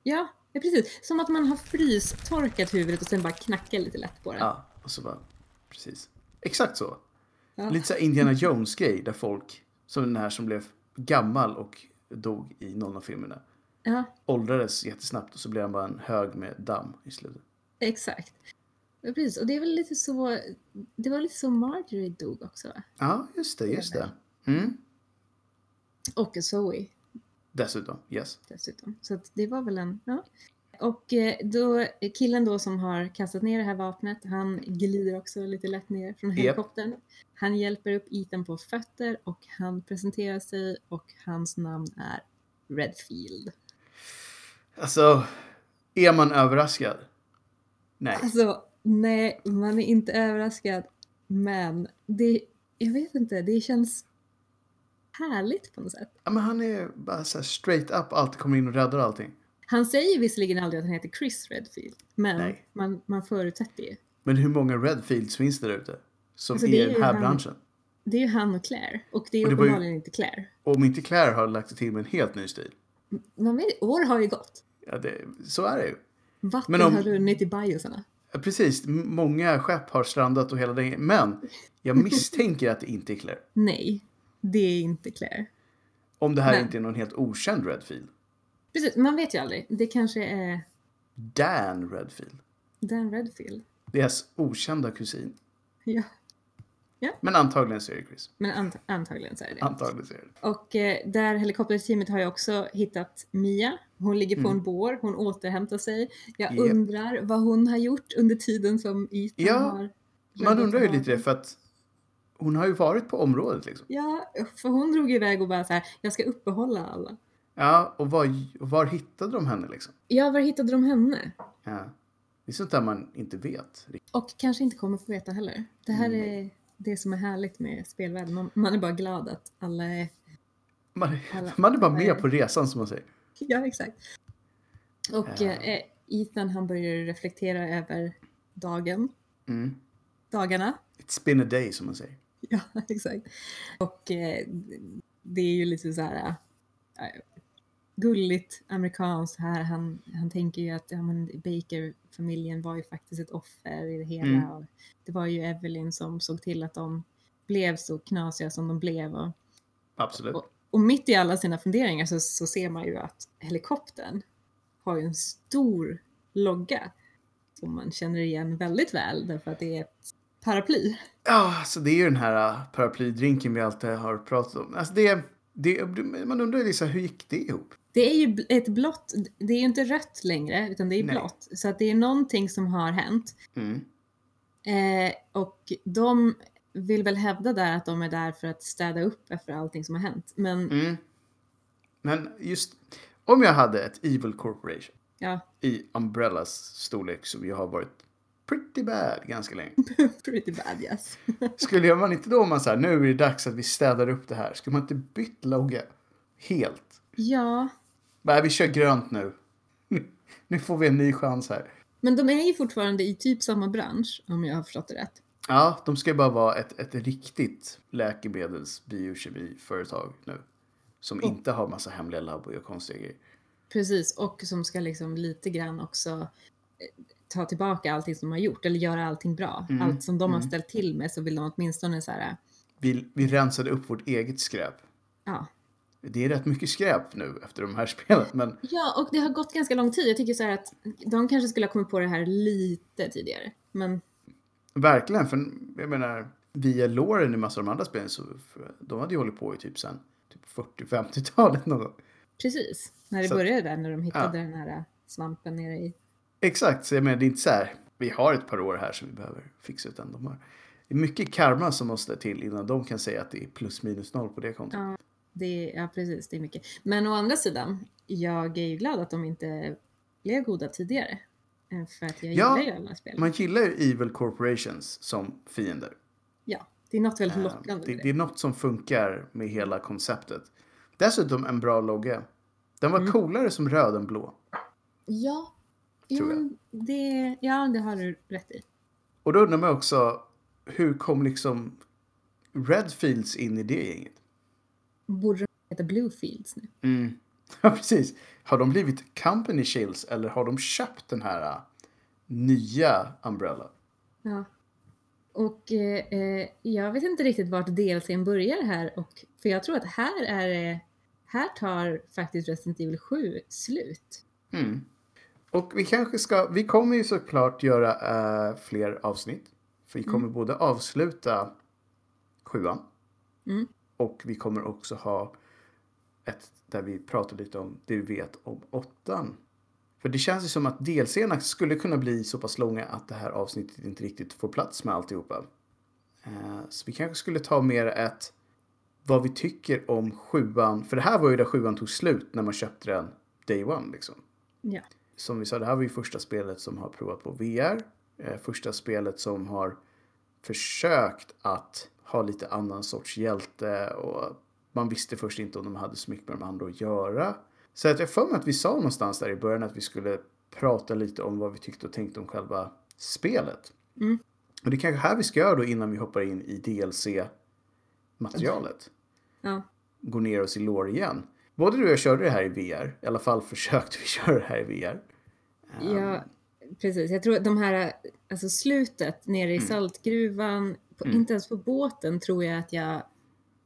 ja, ja, precis. Som att man har frystorkat huvudet och sen bara knackar lite lätt på det. Ja, och så bara... Precis. Exakt så. Ja. Lite så Indiana Jones-grej där folk, som den här som blev gammal och dog i någon av filmerna, ja åldrades jättesnabbt och så blev han bara en hög med damm i slutet. exakt. Precis. Och det är väl lite så, det var lite så Marjorie dog också va? Ja, just det, just det. Mm. Och Zoe Dessutom, yes. dessutom. Så det var väl en, ja. Och eh, då, killen då som har kastat ner det här vapnet, han glider också lite lätt ner från helikoptern. Han hjälper upp Ethan på fötter och han presenterar sig och hans namn är Redfield. Alltså, är man överraskad? Nej. Alltså, nej, man är inte överraskad. Men det, jag vet inte, det känns härligt på något sätt. Ja, men han är bara så straight up, alltid kommer in och räddar allting. Han säger visserligen aldrig att han heter Chris Redfield, men Nej. man, man förutsätter ju. Men hur många Redfields finns det där ute? Som Alltså, är i den här han- branschen. Det är ju han och Claire. Och det är Och var ju- uppenbarligen inte Claire. Om inte Claire har lagt till med en helt ny stil. Man vet, år har ju gått. Ja, det, så är det ju. Vatten Men om- har runnit i biosarna. Precis, många skepp har strandat och hela den Men jag misstänker att det inte är Claire. Nej, det är inte Claire. Om det här Men- inte är någon helt okänd Redfield. Precis, man vet ju aldrig. Det kanske är Dan Redfield. Dan Redfield. Deras okända kusin. Ja, Men antagligen så är det Chris. men ant- antagligen så är det. Antagligen så är det. Och eh, där helikopterteamet har ju också hittat Mia. Hon ligger på Mm. en bår, hon återhämtar sig. Jag Japp. undrar vad hon har gjort under tiden som Ethan Ja, har... Man undrar ju lite det för att hon har ju varit på området liksom. Ja, för hon drog iväg och bara så här, jag ska uppehålla alla. Ja, och var, var hittade de henne liksom? Ja, var hittade de henne? Ja. Det är sånt där man inte vet. Och kanske inte kommer få veta heller. Det här Mm. är det som är härligt med spelvärlden. Man, man är bara glad att alla är... Man, Alla- man är bara med är- på resan som man säger. Ja, exakt. Och Ja. eh, Ethan han börjar reflektera över dagen, Mm. dagarna. It's been a day som man säger. Ja, exakt. Och eh, det är ju lite så här äh, gulligt amerikanskt här. Han, han tänker ju att ja, Baker-familjen var ju faktiskt ett offer i det hela. Mm. Och det var ju Evelyn som såg till att de blev så knasiga som de blev. Och, Absolut. och, och mitt i alla sina funderingar så, så ser man ju att helikoptern har ju en stor logga som man känner igen väldigt väl därför att det är ett paraply. Ja, alltså det är ju den här uh, paraplydrinken vi alltid har pratat om. Alltså det, det, man undrar ju liksom, hur gick det ihop? Det är ju ett blått, det är ju inte rött längre utan det är Nej. blått. Så att det är någonting som har hänt. Mm. Eh, och de vill väl hävda där att de är där för att städa upp efter allting som har hänt. Men Mm. Men just om jag hade ett Evil Corporation ja, i Umbrellas storlek som ju har varit pretty bad ganska länge. pretty bad yes. Skulle man inte då, om man så här, nu är det dags att vi städar upp det här, skulle man inte bytt logga helt? ja, Nej, vi kör grönt nu. Nu får vi en ny chans här. men de är ju fortfarande i typ samma bransch om jag har förstått det rätt. Ja, de ska ju bara vara ett, ett riktigt läkemedels biokemiföretag nu. Som Och- inte har massa hemliga labb och konstiga grejer. Precis, och som ska liksom lite grann också eh, ta tillbaka allting som de har gjort eller göra allting bra. Mm, Allt som de har mm. ställt till med så vill de åtminstone så här, Vi, vi rensade upp vårt eget skräp. ja, Det är rätt mycket skräp nu efter de här spelen, men Ja, och det har gått ganska lång tid. Jag tycker så här att de kanske skulle ha kommit på det här lite tidigare. Men verkligen, för jag menar, via låren i massor av de andra spelen så de hade ju hållit på i typ sen typ 40-50-talet någon gång. precis, när det Så- började där, när de hittade Ja. den här svampen nere i... Exakt, så jag menar det är inte så här, vi har ett par år här som vi behöver fixa utan de har det är mycket karma som måste till innan de kan säga att det är plus minus noll på det kontot. Ja, det, är- ja, precis, det är mycket. Men å andra sidan, jag är ju glad att de inte blev goda tidigare. Eh, För att jag Ja, gillar ju alla spel. Man gillar ju Evil Corporations som fiender. Ja, det är något väldigt Eh, lockande Det, med det är något som funkar med hela konceptet. Dessutom en bra logga. Den var Mm. coolare som röd än blå. Ja, Tror jo, det, ja, det har du rätt i. Och då undrar man också, hur kom liksom Redfields in i det gänget? Borde de heta Bluefields nu? Mm. Ja, precis. Har de blivit company shields eller har de köpt den här äh, nya Umbrella? Ja. Och eh, eh, jag vet inte riktigt vart DLCn börjar här. Och, för jag tror att här är här tar faktiskt Resident Evil 7 slut. Mm. Och vi kanske ska, vi kommer ju såklart göra äh, fler avsnitt. För vi kommer både avsluta sjuan Mm. Och vi kommer också ha ett där vi pratar lite om det vi vet om åttan. För det känns ju som att delserna skulle kunna bli så pass långa att det här avsnittet inte riktigt får plats med alltihopa. Eh, Så vi kanske skulle ta mer ett vad vi tycker om sjuan. För det här var ju där sjuan tog slut när man köpte den day one liksom. Ja. Som vi sa, det här var ju första spelet som har provat på VR. Eh, Första spelet som har försökt att ha lite annan sorts hjälte och man visste först inte om de hade så mycket med de andra att göra. Så att jag för mig att vi sa någonstans där i början att vi skulle prata lite om vad vi tyckte och tänkte om själva spelet. Mm. Och det är kanske här vi ska göra då innan vi hoppar in i DLC-materialet. Ja. Går ner oss i lår igen. Både du och jag körde det här i VR. I alla fall försökte vi köra det här i VR. Ehm, ja, precis. Jag tror att de här, alltså slutet nere i Mm. saltgruvan, på, Mm. inte ens på båten tror jag att jag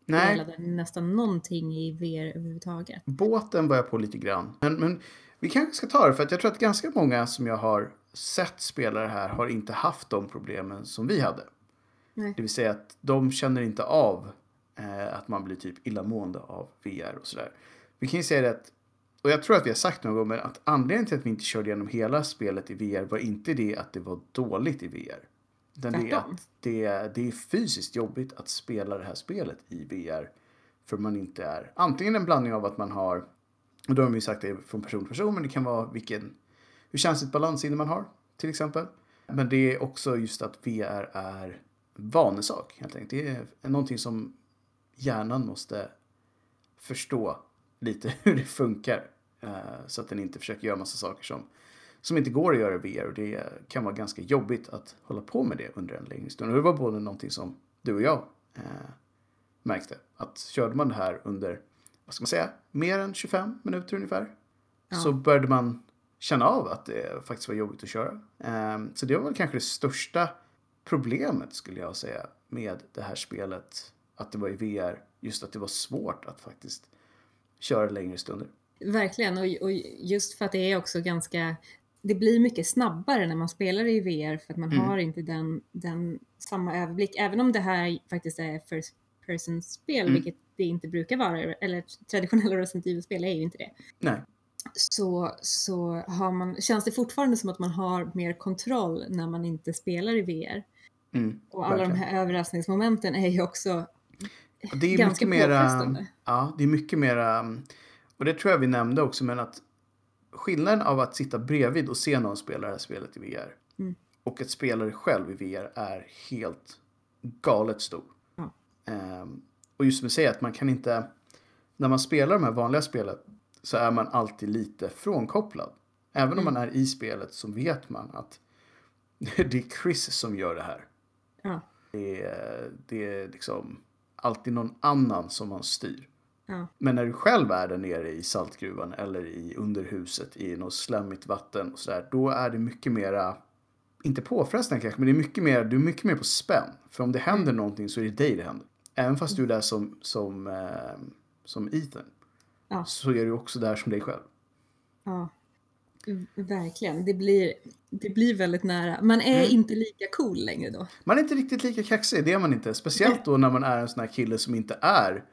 Nej. spelade nästan någonting i VR överhuvudtaget. Båten var jag på lite grann. Men, men vi kanske ska ta det för att jag tror att ganska många som jag har sett spela det här har inte haft de problemen som vi hade. Nej. Det vill säga att de känner inte av eh, att man blir typ illamående av VR och sådär. Vi kan ju säga det att, och jag tror att vi har sagt någon gång, att anledningen till att vi inte körde igenom hela spelet i VR var inte det att det var dåligt i VR. Utan det är att det, det är fysiskt jobbigt att spela det här spelet i VR. För man inte är antingen en blandning av att man har, och då har ju sagt det från person till person, men det kan vara vilken, hur känsligt balansinne man har till exempel. Men det är också just att VR är vanesak helt enkelt. Det är någonting som hjärnan måste förstå lite hur det funkar. Eh, så att den inte försöker göra massa saker som, som inte går att göra i VR. Och det kan vara ganska jobbigt att hålla på med det under en längre stund. Och det var både någonting som du och jag eh, märkte. Att körde man det här under, vad ska man säga, mer än 25 minuter ungefär. Ja. Så började man känna av att det faktiskt var jobbigt att köra. Eh, så det var väl kanske det största problemet skulle jag säga med det här spelet. Att det var i VR. Just att det var svårt att faktiskt köra längre stunder. Verkligen, och, och just för att det är också ganska det blir mycket snabbare när man spelar i VR för att man mm. har inte den, den samma överblick. Även om det här faktiskt är first person spel, mm. vilket det inte brukar vara, eller traditionella Resident Evil-spel är ju inte det. Nej. Så, så har man, känns det fortfarande som att man har mer kontroll när man inte spelar i VR. Mm, och alla verkligen. de här överraskningsmomenten är ju också det är ganska mycket mera, Ja, det är mycket mera, och det tror jag vi nämnde också, men att skillnaden av att sitta bredvid och se någon spela det här spelet i VR mm. och att spela det själv i VR är helt galet stor. Ja. Um, och just som du säger, att man kan inte, när man spelar de här vanliga spelen så är man alltid lite frånkopplad. Även mm. om man är i spelet så vet man att det är Chris som gör det här. Ja. Det, är, det är liksom alltid någon annan som man styr. Ja. Men när du själv är där nere i saltgruvan eller i underhuset i något slemmigt vatten och sådär, då är det mycket mera, inte påfrestande kanske, men det är mycket mer, du är mycket mer på spänn. För om det händer mm. någonting så är det dig det händer. Även fast du är där som, som, eh, som Ethan, ja. så är du också där som dig själv. Ja, verkligen. Det blir, det blir väldigt nära. Man är mm. inte lika cool längre då. Man är inte riktigt lika kaxig, det är man inte. Speciellt då när man är en sån här kille som inte är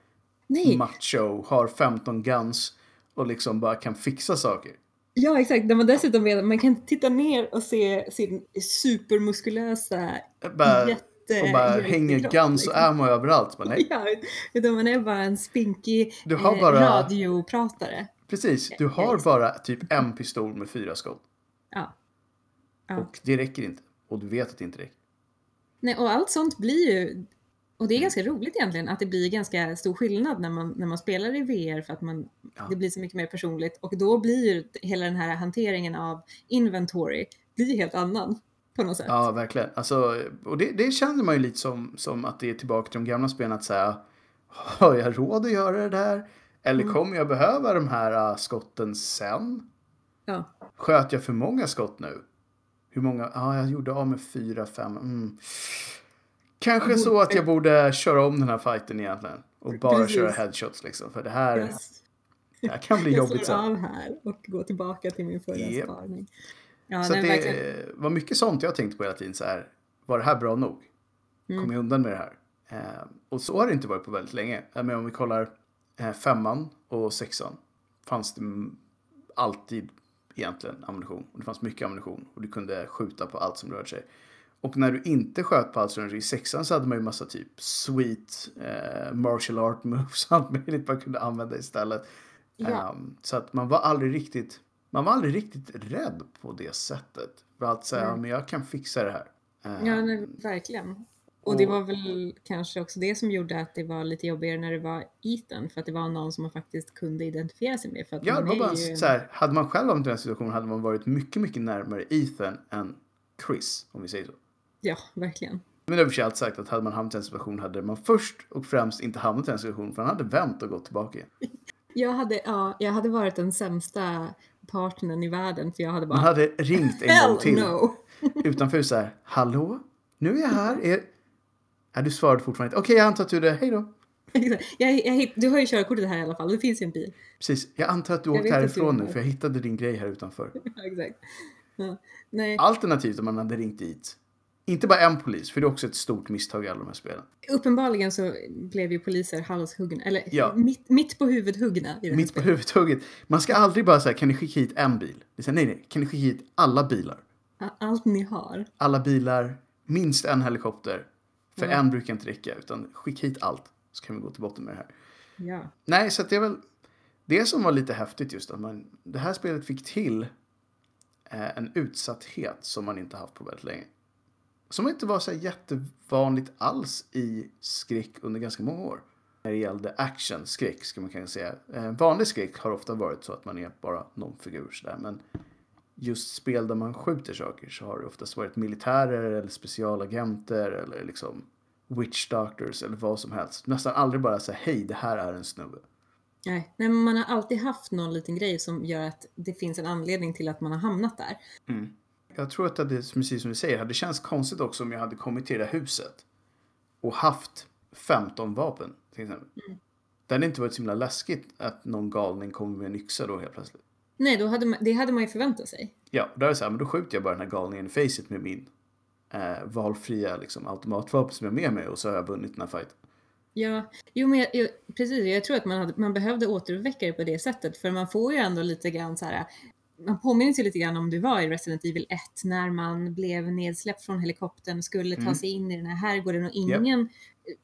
Nej. macho, har 15 guns och liksom bara kan fixa saker. Ja, exakt. När man dessutom vet att man kan titta ner och se sin supermuskulösa bara, jätte... Och bara hänger guns och liksom. ammo överallt. Bara, nej. Ja, utan man är bara en spinkig du har bara... radiopratare. Precis, du har bara typ en pistol med fyra skott. Ja. ja. Och det räcker inte. Och du vet att det inte räcker. Nej, och allt sånt blir ju och det är ganska roligt egentligen att det blir ganska stor skillnad när man, när man spelar i VR för att man, ja. det blir så mycket mer personligt och då blir ju hela den här hanteringen av inventory blir helt annan på något sätt. Ja, verkligen. Alltså, och det, det känner man ju lite som, som att det är tillbaka till de gamla spelen att säga har jag råd att göra det där? Eller mm. kommer jag behöva de här uh, skotten sen? Ja. Sköt jag för många skott nu? Hur många? Ja, jag gjorde av med fyra, fem. Mm. Kanske så att jag borde köra om den här fighten egentligen. Och bara Precis. köra headshots liksom. För det här, yes. det här kan bli jobbigt sen. Jag av här och gå tillbaka till min förra yep. sparning. Ja, så det verkligen... var mycket sånt jag tänkte på hela tiden. Så här, var det här bra nog? Mm. Kom jag undan med det här? Eh, och så har det inte varit på väldigt länge. Men om vi kollar eh, femman och sexan. Fanns det alltid egentligen ammunition. Och det fanns mycket ammunition. Och du kunde skjuta på allt som rörde sig. Och när du inte sköt på allt i sexan så hade man ju massa typ sweet eh, martial art moves allt möjligt man kunde använda istället. Ja. Um, så att man var aldrig riktigt man var aldrig riktigt rädd på det sättet. För att säga, mm. men jag kan fixa det här. Um, ja, nej, verkligen. Och det var väl kanske också det som gjorde att det var lite jobbigare när det var Ethan. För att det var någon som man faktiskt kunde identifiera sig med. För att ja, det var bara ju... så här, hade man själv varit i den situationen hade man varit mycket, mycket närmare Ethan än Chris, om vi säger så. Ja, verkligen. Men det har för allt sagt att hade man hamnat i en situation hade man först och främst inte hamnat i en situation för han hade vänt och gått tillbaka igen. Jag hade, ja, jag hade varit den sämsta partnern i världen för jag hade bara... Man hade ringt en gång till. No. utanför så här, hallå? Nu är jag här. Är... Nej, du svarade fortfarande inte. Okej, okay, jag antar att du är det. Hej då. Jag, jag, du har ju körkortet här i alla fall, det finns ju en bil. Precis, jag antar att du åkte härifrån nu för jag hittade din grej här utanför. Ja, exakt. Ja. Nej, Alternativt om man hade ringt dit. Inte bara en polis, för det är också ett stort misstag i alla de här spelen. uppenbarligen så blev ju poliser halshuggna, eller Ja. mitt, mitt på huvudet huggna i det här Mitt på spelet. huvudhugget. Man ska aldrig bara säga, kan ni skicka hit en bil? Det här, nej, nej, kan ni skicka hit alla bilar? Allt ni har. Alla bilar, minst en helikopter. För Ja. en brukar inte räcka, utan skicka hit allt. Så kan vi gå till botten med det här. Ja. Nej, så att det är väl det som var lite häftigt just att man, det här spelet fick till eh, en utsatthet som man inte haft på väldigt länge. Som inte var så jättevanligt alls i skräck under ganska många år. När det gällde action-skräck ska man kanske säga. Eh, vanlig skräck har ofta varit så att man är bara någon figur sådär. Men just spel där man skjuter saker så har det oftast varit militärer eller specialagenter eller liksom witch doctors eller vad som helst. Nästan aldrig bara säga hej det här är en snubbe. Nej. Men man har alltid haft någon liten grej som gör att det finns en anledning till att man har hamnat där. Jag tror att det, precis som du säger, hade känts konstigt också om jag hade kommit till det här huset och haft 15 vapen till exempel. Det hade inte varit så himla läskigt att någon galning kommer med en yxa då helt plötsligt. Nej, då hade man, det hade man ju förväntat sig. Ja, då är det så här, men då skjuter jag bara den här galningen i facet med min eh, valfria liksom, automatvapen som jag har med mig och så har jag vunnit den här fighten. Ja, jo men jag, jag, precis, jag tror att man, hade, man behövde återuppväcka det på det sättet för man får ju ändå lite grann så här man påminner sig lite grann om du var i Resident Evil 1 när man blev nedsläppt från helikoptern, skulle ta Mm. sig in i den här herrgården och ingen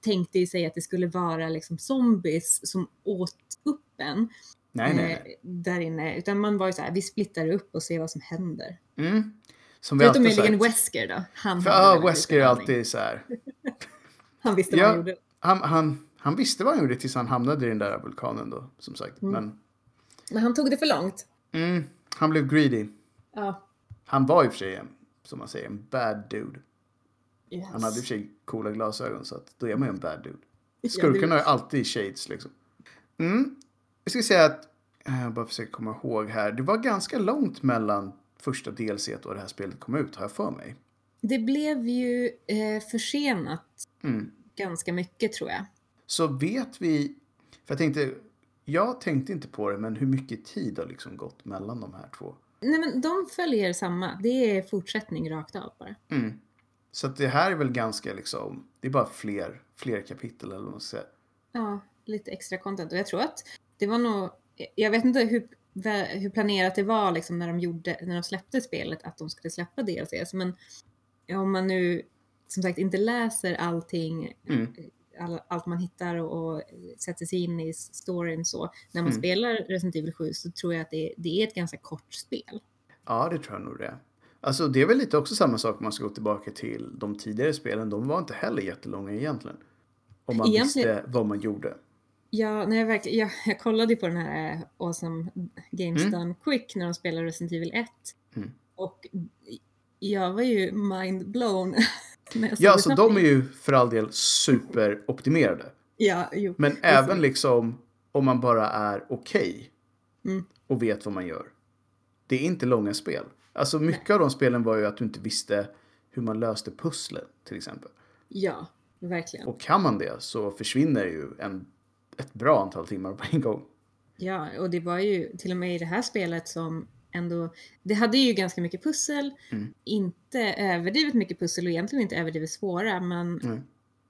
tänkte ju sig att det skulle vara liksom zombies som åt upp en Nej, eh, nej. där inne. Utan man var ju så här, vi splittar upp och ser vad som händer. Mm. Som vi Förutom möjligen. Wesker då. Han, För ja, Wesker är alltid så här. Han visste Ja. vad han gjorde. Han, han, han visste vad han gjorde tills han hamnade i den där vulkanen då, som sagt. Mm. Men Men han tog det för långt. mm, han blev greedy. Ja. Han var i och för sig, en, som man säger, en bad dude. Yes. Han hade i och för sig coola glasögon så att då är man ju en bad dude. Skurkarna har alltid shades liksom. Mm. Jag ska säga att, eh, jag bara försöker komma ihåg här. Det var ganska långt mellan första DLC och det här spelet kom ut, har jag för mig. Det blev ju eh, försenat Mm. ganska mycket tror jag. Så vet vi, för jag tänkte, jag tänkte inte på det, men hur mycket tid har liksom gått mellan de här två? Nej men de följer samma. Det är fortsättning rakt av bara. Mm. Så att det här är väl ganska liksom, det är bara fler, fler kapitel eller vad man ska säga. Ja, lite extra content. Och jag tror att det var nog, jag vet inte hur, hur planerat det var liksom när de gjorde, när de släppte spelet att de skulle släppa DLCs. Men om man nu som sagt inte läser allting, Mm. All, allt man hittar och, och sätter sig in i storyn så, när man Mm. spelar Resident Evil 7 så tror jag att det, det är ett ganska kort spel. Ja, det tror jag nog det. Alltså det är väl lite också samma sak om man ska gå tillbaka till de tidigare spelen. De var inte heller jättelånga egentligen. Om man Egentligen- visste vad man gjorde. Ja, nej, verkligen, jag, jag kollade på den här eh, Awesome Games Mm. Done Quick när de spelade Resident Evil 1. Mm. Och jag var ju mind blown. Ja, alltså de är ju för all del superoptimerade. Ja, jo. Men även liksom om man bara är okej Mm. och vet vad man gör. Det är inte långa spel. Alltså mycket av de spelen var ju att du inte visste hur man löste pusslet till exempel. Ja, verkligen. Och kan man det så försvinner ju en, ett bra antal timmar på en gång. Ja, och det var ju till och med i det här spelet som ändå, det hade ju ganska mycket pussel, Mm. inte överdrivet mycket pussel och egentligen inte överdrivet svåra, men Mm.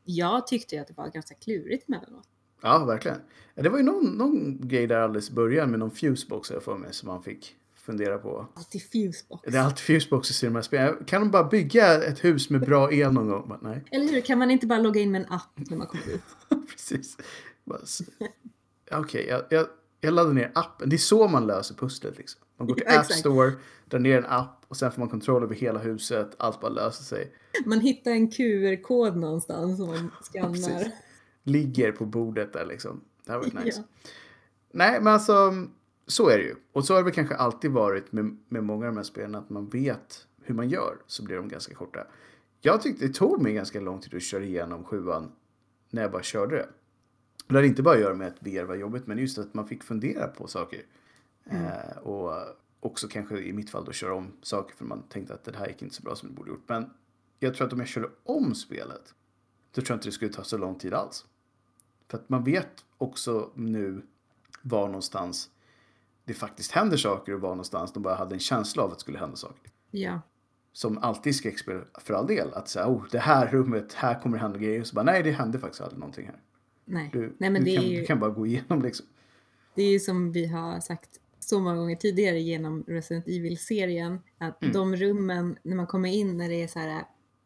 jag tyckte ju att det var ganska klurigt emellanåt. Ja, verkligen. Det var ju någon, någon grej där alldeles i början med någon fusebox jag för mig som man fick fundera på. Alltid fusebox. Det är alltid fuseboxes i de här spelen. Kan de bara bygga ett hus med bra el någon gång? Nej, Eller hur, kan man inte bara logga in med en app när man kommer ut? precis. Okej, jag, jag, jag laddar ner appen. Det är så man löser pusslet liksom. Man går till Ja, App. Store, drar ner en app och sen får man kontroll över hela huset. Allt bara löser sig. Man hittar en QR-kod någonstans som man skannar. Ligger på bordet där liksom. Det här var nice. Ja. Nej, men alltså så är det ju. Och så har det väl kanske alltid varit med, med många av de här spelen att man vet hur man gör så blir de ganska korta. Jag tyckte det tog mig ganska lång tid att köra igenom sjuan när jag bara körde det. Och det hade inte bara att göra med att VR var jobbigt men just att man fick fundera på saker. Eh, och också kanske i mitt fall då köra om saker för man tänkte att det här gick inte så bra som det borde gjort. Men jag tror att om jag körde om spelet då tror jag inte det skulle ta så lång tid alls. För att man vet också nu var någonstans det faktiskt händer saker och var någonstans de bara hade en känsla av att det skulle hända saker. Ja. Som alltid i skräckspel för all del. Att säga, oh, det här rummet, här kommer det hända grejer. Så bara, nej, det hände faktiskt aldrig någonting här. Nej. Du, Nej, men du, det kan, är ju... du kan bara gå igenom liksom. Det är ju som vi har sagt så många gånger tidigare genom Resident Evil-serien. Att Mm. de rummen, när man kommer in när det är så här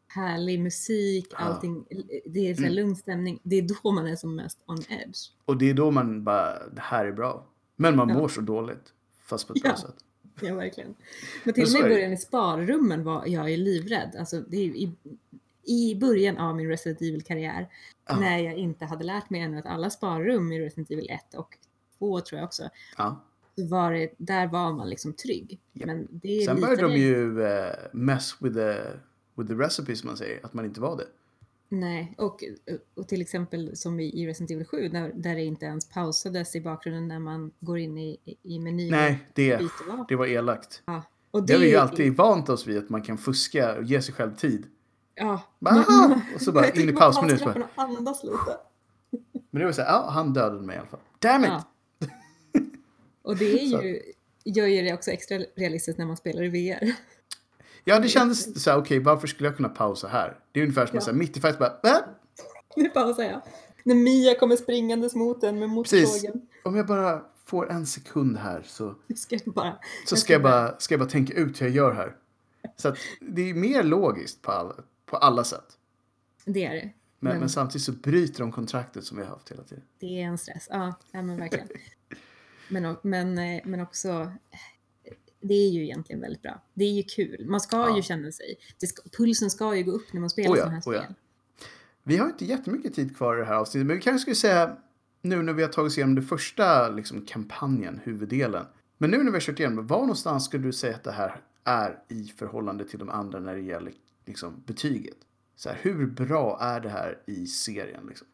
härlig musik, Ja. allting, det är så här Mm. lugn stämning. Det är då man är som mest on edge. Och det är då man bara, det här är bra. Men man Ja. mår så dåligt. Fast på ett Ja. bra sätt. Ja, verkligen. Men till och med är i början i sparrummen var jag ju livrädd. Alltså, det är i, I början av min Resident Evil-karriär, Ja. när jag inte hade lärt mig ännu att alla sparrum i Resident Evil 1 och 2 tror jag också, Ja. var det, där var man liksom trygg. Ja. Men det Sen började de det- ju eh, mess with the, with the recipe som man säger. Att man inte var det. Nej, och, och till exempel som i Resident Evil 7 där, där det inte ens pausades i bakgrunden när man går in i, i- menyn Nej, det, det var elakt. Ja. Och Det har vi ju alltid vant oss vid. Att man kan fuska och ge sig själv tid. Ja. Bara, Men- "Ah!" och så bara Jag in i så ska bara- kunna andas lite. Men det var så här, ja, han dödade mig i alla fall. Damn it! Ja. Och det är Så. ju, gör ju det också extra realistiskt när man spelar i VR. Ja, det kändes så här, okej, varför skulle jag kunna pausa här? Det är ungefär som Ja. att säga, mitt i fight bara, äh, Nu pausar jag. När Mia kommer springandes mot en med Precis. motorsågen. om jag bara får en sekund här så, Ska jag bara... så ska, jag bara, ska jag bara tänka ut hur jag gör här. Så att det är mer logiskt på alla, på alla sätt. Det är det. Men, Men- men samtidigt så bryter de kontraktet som vi har haft hela tiden. Det är en stress. Ja, ja men verkligen. Men, men, eh, men också, det är ju egentligen väldigt bra. Det är ju kul. Man ska Ja. ju känna sig, ska, pulsen ska ju gå upp när man spelar Oh ja, sådana här oh ja. spel. Vi har inte jättemycket tid kvar i det här avsnittet, men vi kanske skulle säga nu när vi har tagit oss igenom det första liksom, kampanjen, huvuddelen. Men nu när vi har kört igenom, var någonstans skulle du säga att det här är i förhållande till de andra när det gäller liksom, betyget? Så här, hur bra är det här i serien? Liksom?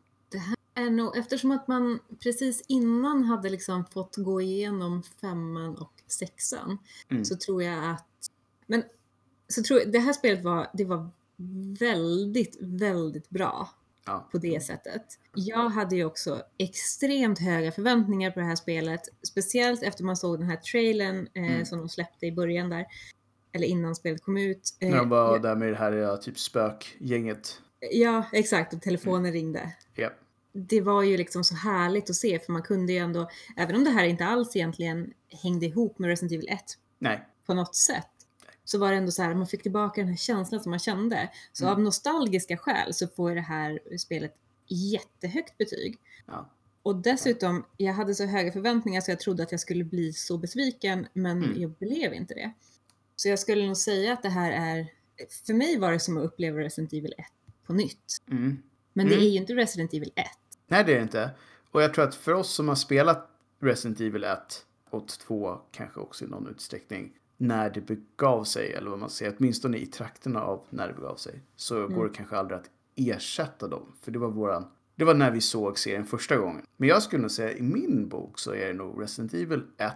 Är nog, eftersom att man precis innan hade liksom fått gå igenom femman och sexan Mm. så tror jag att... Men så tror jag, det här spelet var, det var väldigt, väldigt bra Ja. på det sättet. Jag hade ju också extremt höga förväntningar på det här spelet, speciellt efter man såg den här trailern eh, Mm. som de släppte i början där, eller innan spelet kom ut. Eh, de var ja, där med det här ja, typ spökgänget. ja, exakt, och telefonen ringde. Ja. Det var ju liksom så härligt att se, för man kunde ju ändå, även om det här inte alls egentligen hängde ihop med Resident Evil 1 Nej. på något sätt, så var det ändå så här, man fick tillbaka den här känslan som man kände. Så Mm. av nostalgiska skäl så får det här spelet jättehögt betyg. Ja. Och dessutom, jag hade så höga förväntningar så jag trodde att jag skulle bli så besviken, men Mm. jag blev inte det. Så jag skulle nog säga att det här är, för mig var det som att uppleva Resident Evil 1 på nytt. Mm. Men Mm. det är ju inte Resident Evil 1. Nej, det är det inte. Och jag tror att för oss som har spelat Resident Evil 1 och 2 kanske också i någon utsträckning när det begav sig, eller vad man säger, åtminstone i trakterna av när det begav sig, så Mm. går det kanske aldrig att ersätta dem. För det var våran, det var när vi såg serien första gången. Men jag skulle nog säga i min bok så är det nog Resident Evil 1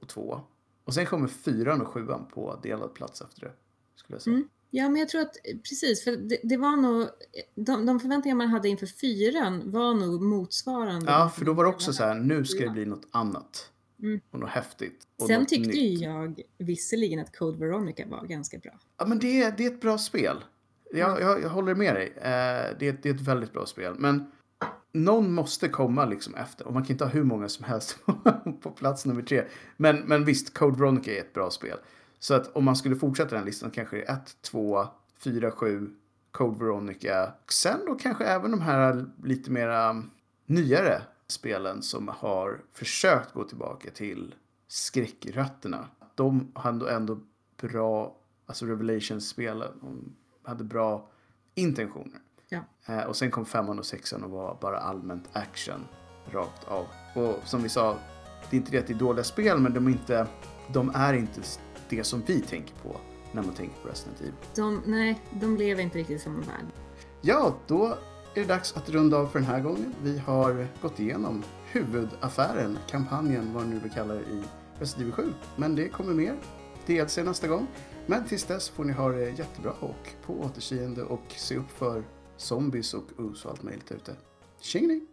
och 2. Och sen kommer 4 och 7 på delad plats efter det. Skulle jag säga. Mm. Ja, men jag tror att precis, för det, det var nog, de, de förväntningar man hade inför fyran var nog motsvarande. Ja, för då var det också så här, nu ska det bli något annat. Mm. Och något häftigt. Och Sen något tyckte nytt. jag visserligen att Code Veronica var ganska bra. Ja, men det, är- det är ett bra spel. Jag, jag, jag håller med dig. Eh, det, är, det är ett väldigt bra spel. Men någon måste komma liksom efter. Och man kan inte ha hur många som helst på plats nummer tre. Men, men visst, Code Veronica är ett bra spel. Så att om man skulle fortsätta den listan kanske det är 1, 2, 4, 7, Code Veronica. Sen då kanske även de här lite mera mm, nyare spelen som har försökt gå tillbaka till skräckrötterna. De hade ändå bra, alltså Revelations-spelen, de hade bra intentioner. Ja. Eh, och sen kom femman och sexan och var bara allmänt action rakt av. Och som vi sa, det är inte det att det är dåliga spel, men de är inte, de är inte det som vi tänker på när man tänker på Resident Evil. De, nej, de blev inte riktigt som värld. Ja, då är det dags att runda av för den här gången. Vi har gått igenom huvudaffären, kampanjen, vad nu vi kallar det i Resident Evil 7. Men det kommer mer DLC nästa gång. Men tills dess får ni ha det jättebra och på återseende och se upp för zombies och us och allt möjligt ute. Tjingeling!